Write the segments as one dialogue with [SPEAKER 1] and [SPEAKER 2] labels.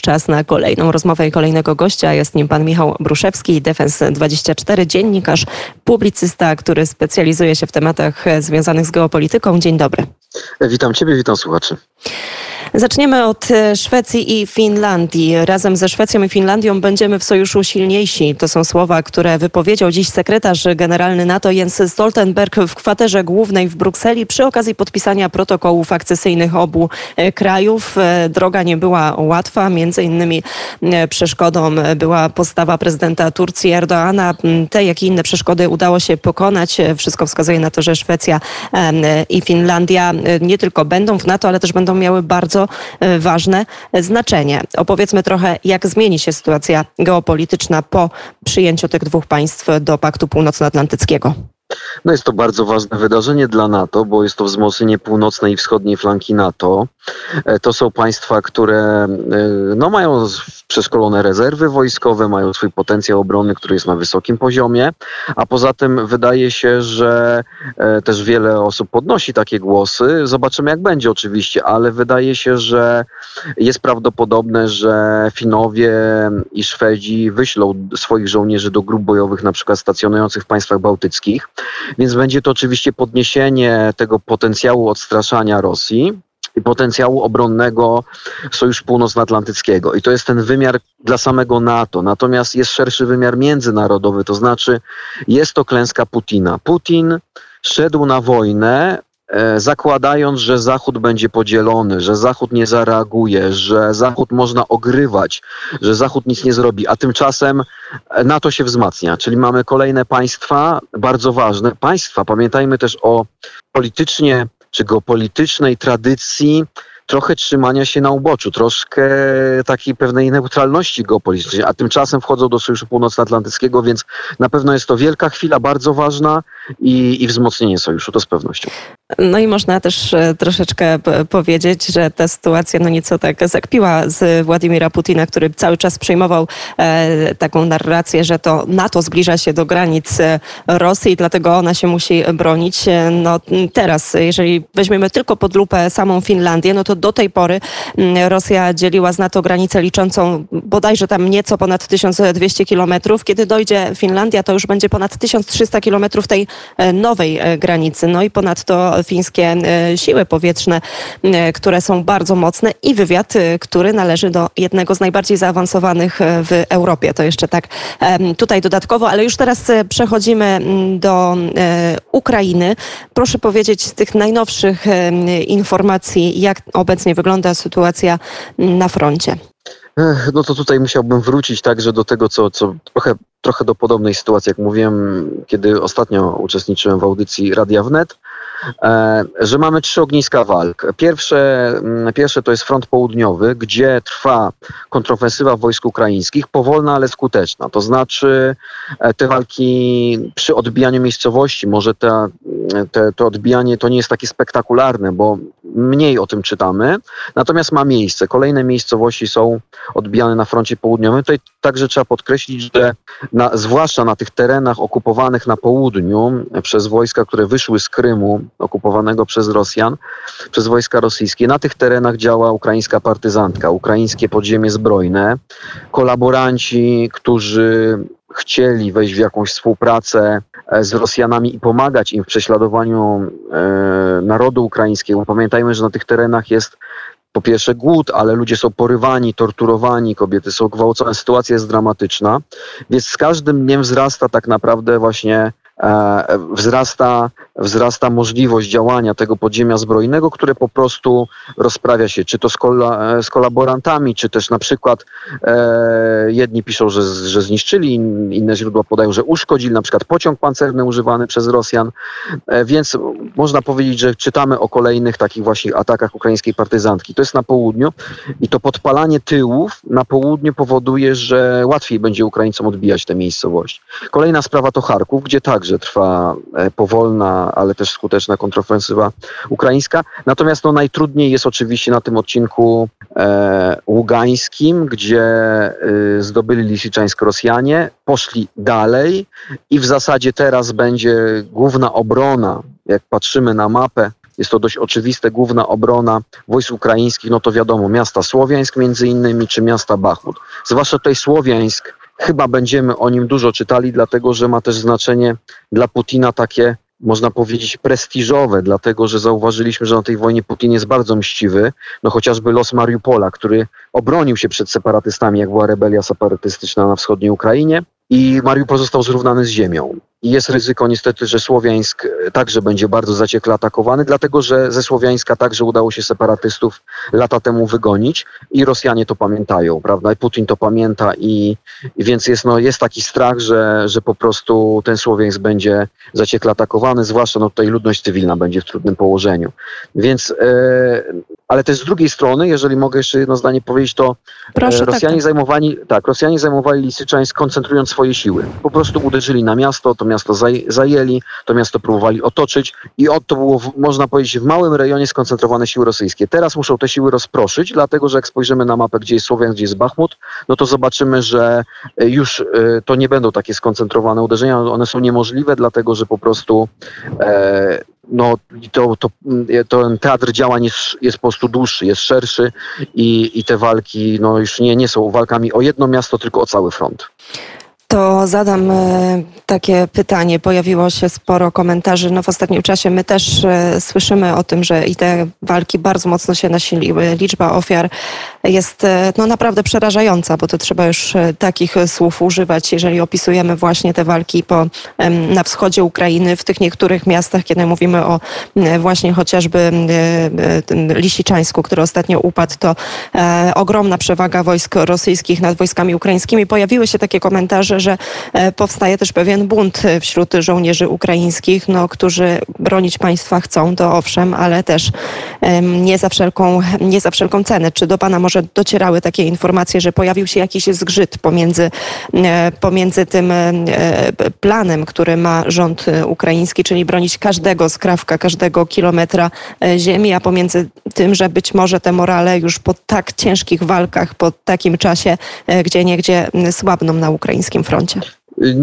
[SPEAKER 1] Czas na kolejną rozmowę i kolejnego gościa. Jest nim pan Michał Bruszewski, Defens24, dziennikarz, publicysta, który specjalizuje się w tematach związanych z geopolityką. Dzień dobry.
[SPEAKER 2] Witam ciebie, witam słuchaczy.
[SPEAKER 1] Zaczniemy od e, Szwecji i Finlandii. Razem ze Szwecją i Finlandią będziemy w sojuszu silniejsi. To są słowa, które wypowiedział dziś sekretarz generalny NATO Jens Stoltenberg w kwaterze głównej w Brukseli przy okazji podpisania protokołów akcesyjnych obu e, krajów. E, droga nie była łatwa. Między innymi przeszkodą była postawa prezydenta Turcji Erdoana. Te, jak i inne przeszkody udało się pokonać. Wszystko wskazuje na to, że Szwecja i Finlandia nie tylko będą w NATO, ale też będą miały bardzo bardzo e, ważne znaczenie. Opowiedzmy trochę, jak zmieni się sytuacja geopolityczna po przyjęciu tych dwóch państw do Paktu Północnoatlantyckiego.
[SPEAKER 2] No jest to bardzo ważne wydarzenie dla NATO, bo jest to wzmocnienie północnej i wschodniej flanki NATO. E, to są państwa, które e, no, mają przeszkolone rezerwy wojskowe, mają swój potencjał obronny, który jest na wysokim poziomie, a poza tym wydaje się, że e, też wiele osób podnosi takie głosy. Zobaczymy jak będzie oczywiście, ale wydaje się, że jest prawdopodobne, że Finowie i Szwedzi wyślą swoich żołnierzy do grup bojowych, na przykład stacjonujących w państwach bałtyckich, więc będzie to oczywiście podniesienie tego potencjału odstraszania Rosji i potencjału obronnego Sojuszu Północnoatlantyckiego. I to jest ten wymiar dla samego NATO. Natomiast jest szerszy wymiar międzynarodowy, to znaczy jest to klęska Putina. Putin szedł na wojnę e, zakładając, że Zachód będzie podzielony, że Zachód nie zareaguje, że Zachód można ogrywać, że Zachód nic nie zrobi, a tymczasem NATO się wzmacnia, czyli mamy kolejne państwa, bardzo ważne państwa. Pamiętajmy też o politycznie czy geopolitycznej tradycji trochę trzymania się na uboczu, troszkę takiej pewnej neutralności geopolitycznej, a tymczasem wchodzą do Sojuszu Północnoatlantyckiego, więc na pewno jest to wielka chwila, bardzo ważna i, i wzmocnienie sojuszu, to z pewnością.
[SPEAKER 1] No i można też e, troszeczkę powiedzieć, że ta sytuacja no nieco tak zakpiła z Władimira Putina, który cały czas przyjmował e, taką narrację, że to NATO zbliża się do granic e, Rosji, dlatego ona się musi bronić. No teraz, jeżeli weźmiemy tylko pod lupę samą Finlandię, no to do tej pory Rosja dzieliła z NATO granicę liczącą bodajże tam nieco ponad 1200 kilometrów. Kiedy dojdzie Finlandia, to już będzie ponad 1300 kilometrów tej nowej granicy. No i ponadto fińskie e, siły powietrzne, e, które są bardzo mocne i wywiad, e, który należy do jednego z najbardziej zaawansowanych w Europie. To jeszcze tak tutaj dodatkowo, ale już teraz przechodzimy do Ukrainy. Proszę powiedzieć z tych najnowszych informacji, jak obecnie wygląda sytuacja na froncie.
[SPEAKER 2] No to tutaj musiałbym wrócić także do tego, co, co trochę, trochę do podobnej sytuacji, jak mówiłem, kiedy ostatnio uczestniczyłem w audycji Radia Wnet. E, że mamy trzy ogniska walk. Pierwsze, mm, pierwsze to jest front południowy, gdzie trwa kontrofensywa wojsk ukraińskich, powolna, ale skuteczna. To znaczy e, te walki przy odbijaniu miejscowości, może te, te, to odbijanie to nie jest takie spektakularne, bo mniej o tym czytamy, natomiast ma miejsce. Kolejne miejscowości są odbijane na froncie południowym. Tutaj także trzeba podkreślić, że na, zwłaszcza na tych terenach okupowanych na południu przez wojska, które wyszły z Krymu, okupowanego przez Rosjan, przez wojska rosyjskie, na tych terenach działa ukraińska partyzantka, ukraińskie podziemie zbrojne, kolaboranci, którzy chcieli wejść w jakąś współpracę e, z Rosjanami i pomagać im w prześladowaniu e, narodu ukraińskiego. Pamiętajmy, że na tych terenach jest po pierwsze głód, ale ludzie są porywani, torturowani, kobiety są gwałcone, sytuacja jest dramatyczna, więc z każdym dniem wzrasta tak naprawdę właśnie wzrasta, wzrasta możliwość działania tego podziemia zbrojnego, które po prostu rozprawia się, czy to z, kola, e, z kolaborantami, czy też na przykład e, jedni piszą, że, że zniszczyli, inne źródła podają, że uszkodzili na przykład pociąg pancerny używany przez Rosjan, e, więc można powiedzieć, że czytamy o kolejnych takich właśnie atakach ukraińskiej partyzantki. To jest na południu i to podpalanie tyłów na południu powoduje, że łatwiej będzie Ukraińcom odbijać te miejscowości. Kolejna sprawa to Charków, gdzie także że trwa e, powolna, ale też skuteczna kontrofensywa ukraińska. Natomiast no, najtrudniej jest oczywiście na tym odcinku e, ługańskim, gdzie e, zdobyli Lisiczańsk Rosjanie, poszli dalej i w zasadzie teraz będzie główna obrona, jak patrzymy na mapę jest to dość oczywiste, główna obrona wojsk ukraińskich, no to wiadomo, miasta Słowiańsk między innymi, czy miasta Bachmut. Zwłaszcza tutaj Słowiańsk, chyba będziemy o nim dużo czytali, dlatego że ma też znaczenie dla Putina takie można powiedzieć, prestiżowe, dlatego że zauważyliśmy, że na tej wojnie Putin jest bardzo mściwy. No chociażby los Mariupola, który obronił się przed separatystami, jak była rebelia separatystyczna na wschodniej Ukrainie i Mariupol został zrównany z ziemią. Jest ryzyko niestety, że Słowiańsk e, także będzie bardzo zaciekle atakowany, dlatego że ze Słowiańska także udało się separatystów lata temu wygonić i Rosjanie to pamiętają, prawda? I Putin to pamięta i, i więc jest, no, jest taki strach, że, że po prostu ten Słowiańsk będzie zaciekle atakowany, zwłaszcza no, tutaj ludność cywilna będzie w trudnym położeniu. Więc, e, ale też z drugiej strony, jeżeli mogę jeszcze jedno zdanie powiedzieć, to e, Proszę, Rosjanie tak. zajmowali, tak, Rosjanie zajmowali Lisyczańsk koncentrując swoje siły. Po prostu uderzyli na miasto, to miasto zaj zajęli, to miasto próbowali otoczyć i od to było, w, można powiedzieć, w małym rejonie skoncentrowane siły rosyjskie. Teraz muszą te siły rozproszyć, dlatego że jak spojrzymy na mapę, gdzie jest Słowian, gdzie jest Bachmut, no to zobaczymy, że e, już e, to nie będą takie skoncentrowane uderzenia, one są niemożliwe, dlatego że po prostu e, no, to, to, to, ten teatr działań jest, jest po prostu dłuższy, jest szerszy i, i te walki no, już nie, nie są walkami o jedno miasto, tylko o cały front.
[SPEAKER 1] To zadam e, takie pytanie. Pojawiło się sporo komentarzy. No w ostatnim czasie my też e, słyszymy o tym, że i te walki bardzo mocno się nasiliły. Liczba ofiar jest e, no, naprawdę przerażająca, bo to trzeba już takich słów używać, jeżeli opisujemy właśnie te walki po, na wschodzie Ukrainy, w tych niektórych miastach, kiedy mówimy o właśnie chociażby Lisiczańsku, który ostatnio upadł, to ogromna przewaga wojsk rosyjskich nad wojskami ukraińskimi. Pojawiły się takie komentarze, że e, powstaje też pewien bunt wśród żołnierzy ukraińskich, no, którzy bronić państwa chcą, to owszem, ale też nie za, wszelką, nie za wszelką cenę. Czy do Pana może docierały takie informacje, że pojawił się jakiś zgrzyt pomiędzy, e, pomiędzy tym e, planem, który ma rząd ukraiński, czyli bronić każdego skrawka, każdego kilometra ziemi, a pomiędzy tym, że być może te morale już po tak ciężkich walkach, po takim czasie, gdzie niegdzie słabną na ukraińskim froncie?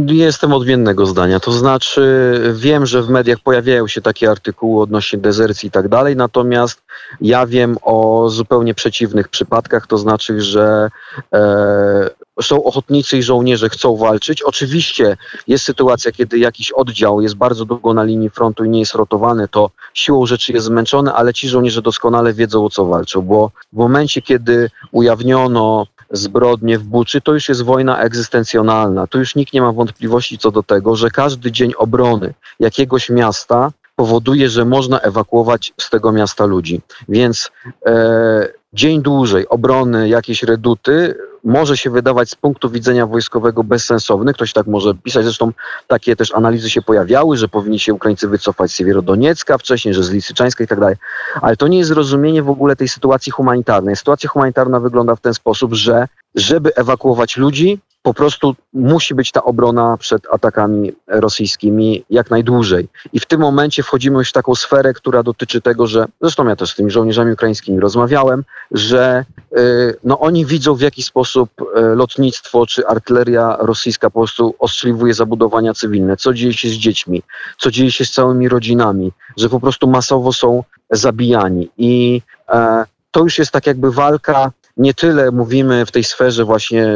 [SPEAKER 2] Jestem odmiennego zdania. To znaczy, wiem, że w mediach pojawiają się takie artykuły odnośnie dezercji i tak dalej, natomiast ja wiem o zupełnie przeciwnych przypadkach. To znaczy, że e, są ochotnicy i żołnierze, chcą walczyć. Oczywiście jest sytuacja, kiedy jakiś oddział jest bardzo długo na linii frontu i nie jest rotowany, to siłą rzeczy jest zmęczony, ale ci żołnierze doskonale wiedzą, o co walczą, bo w momencie, kiedy ujawniono zbrodnie w Buczy, to już jest wojna egzystencjonalna. Tu już nikt nie ma wątpliwości co do tego, że każdy dzień obrony jakiegoś miasta powoduje, że można ewakuować z tego miasta ludzi. Więc e, dzień dłużej obrony jakiejś reduty może się wydawać z punktu widzenia wojskowego bezsensowny. Ktoś tak może pisać. Zresztą takie też analizy się pojawiały, że powinni się Ukraińcy wycofać z Siewierodoniecka wcześniej, że z Lisyczańska i tak dalej. Ale to nie jest zrozumienie w ogóle tej sytuacji humanitarnej. Sytuacja humanitarna wygląda w ten sposób, że żeby ewakuować ludzi, po prostu musi być ta obrona przed atakami rosyjskimi jak najdłużej. I w tym momencie wchodzimy już w taką sferę, która dotyczy tego, że zresztą ja też z tymi żołnierzami ukraińskimi rozmawiałem, że y, no, oni widzą w jaki sposób y, lotnictwo czy artyleria rosyjska po prostu ostrzeliwuje zabudowania cywilne, co dzieje się z dziećmi, co dzieje się z całymi rodzinami, że po prostu masowo są zabijani. I e, to już jest tak jakby walka nie tyle mówimy w tej sferze właśnie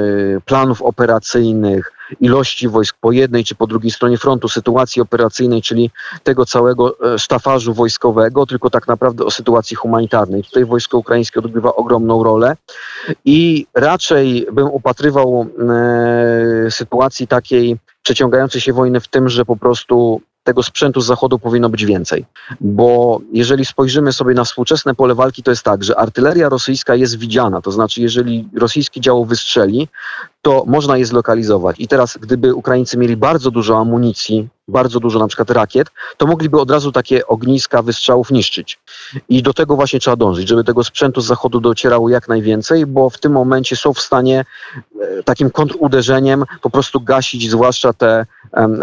[SPEAKER 2] planów operacyjnych, ilości wojsk po jednej czy po drugiej stronie frontu, sytuacji operacyjnej, czyli tego całego e, sztafarzu wojskowego, tylko tak naprawdę o sytuacji humanitarnej. Tutaj wojsko ukraińskie odgrywa ogromną rolę i raczej bym upatrywał e, sytuacji takiej przeciągającej się wojny w tym, że po prostu tego sprzętu z zachodu powinno być więcej. Bo jeżeli spojrzymy sobie na współczesne pole walki, to jest tak, że artyleria rosyjska jest widziana. To znaczy, jeżeli rosyjskie działo wystrzeli, to można je zlokalizować. I teraz, gdyby Ukraińcy mieli bardzo dużo amunicji, bardzo dużo na przykład rakiet, to mogliby od razu takie ogniska wystrzałów niszczyć. I do tego właśnie trzeba dążyć, żeby tego sprzętu z zachodu docierało jak najwięcej, bo w tym momencie są w stanie e, takim kontruderzeniem po prostu gasić zwłaszcza te,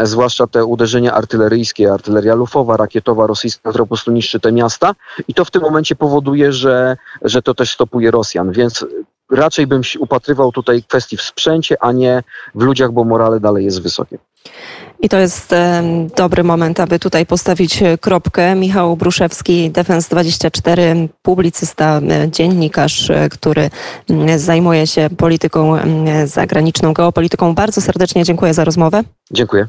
[SPEAKER 2] zwłaszcza te uderzenia artyleryjskie, artyleria lufowa, rakietowa rosyjska, która po prostu niszczy te miasta. I to w tym momencie powoduje, że, że to też stopuje Rosjan. Więc raczej bym się upatrywał tutaj kwestii w sprzęcie, a nie w ludziach, bo morale dalej jest wysokie.
[SPEAKER 1] I to jest dobry moment, aby tutaj postawić kropkę. Michał Bruszewski, Defens24, publicysta, dziennikarz, który zajmuje się polityką zagraniczną, geopolityką. Bardzo serdecznie dziękuję za rozmowę.
[SPEAKER 2] Dziękuję.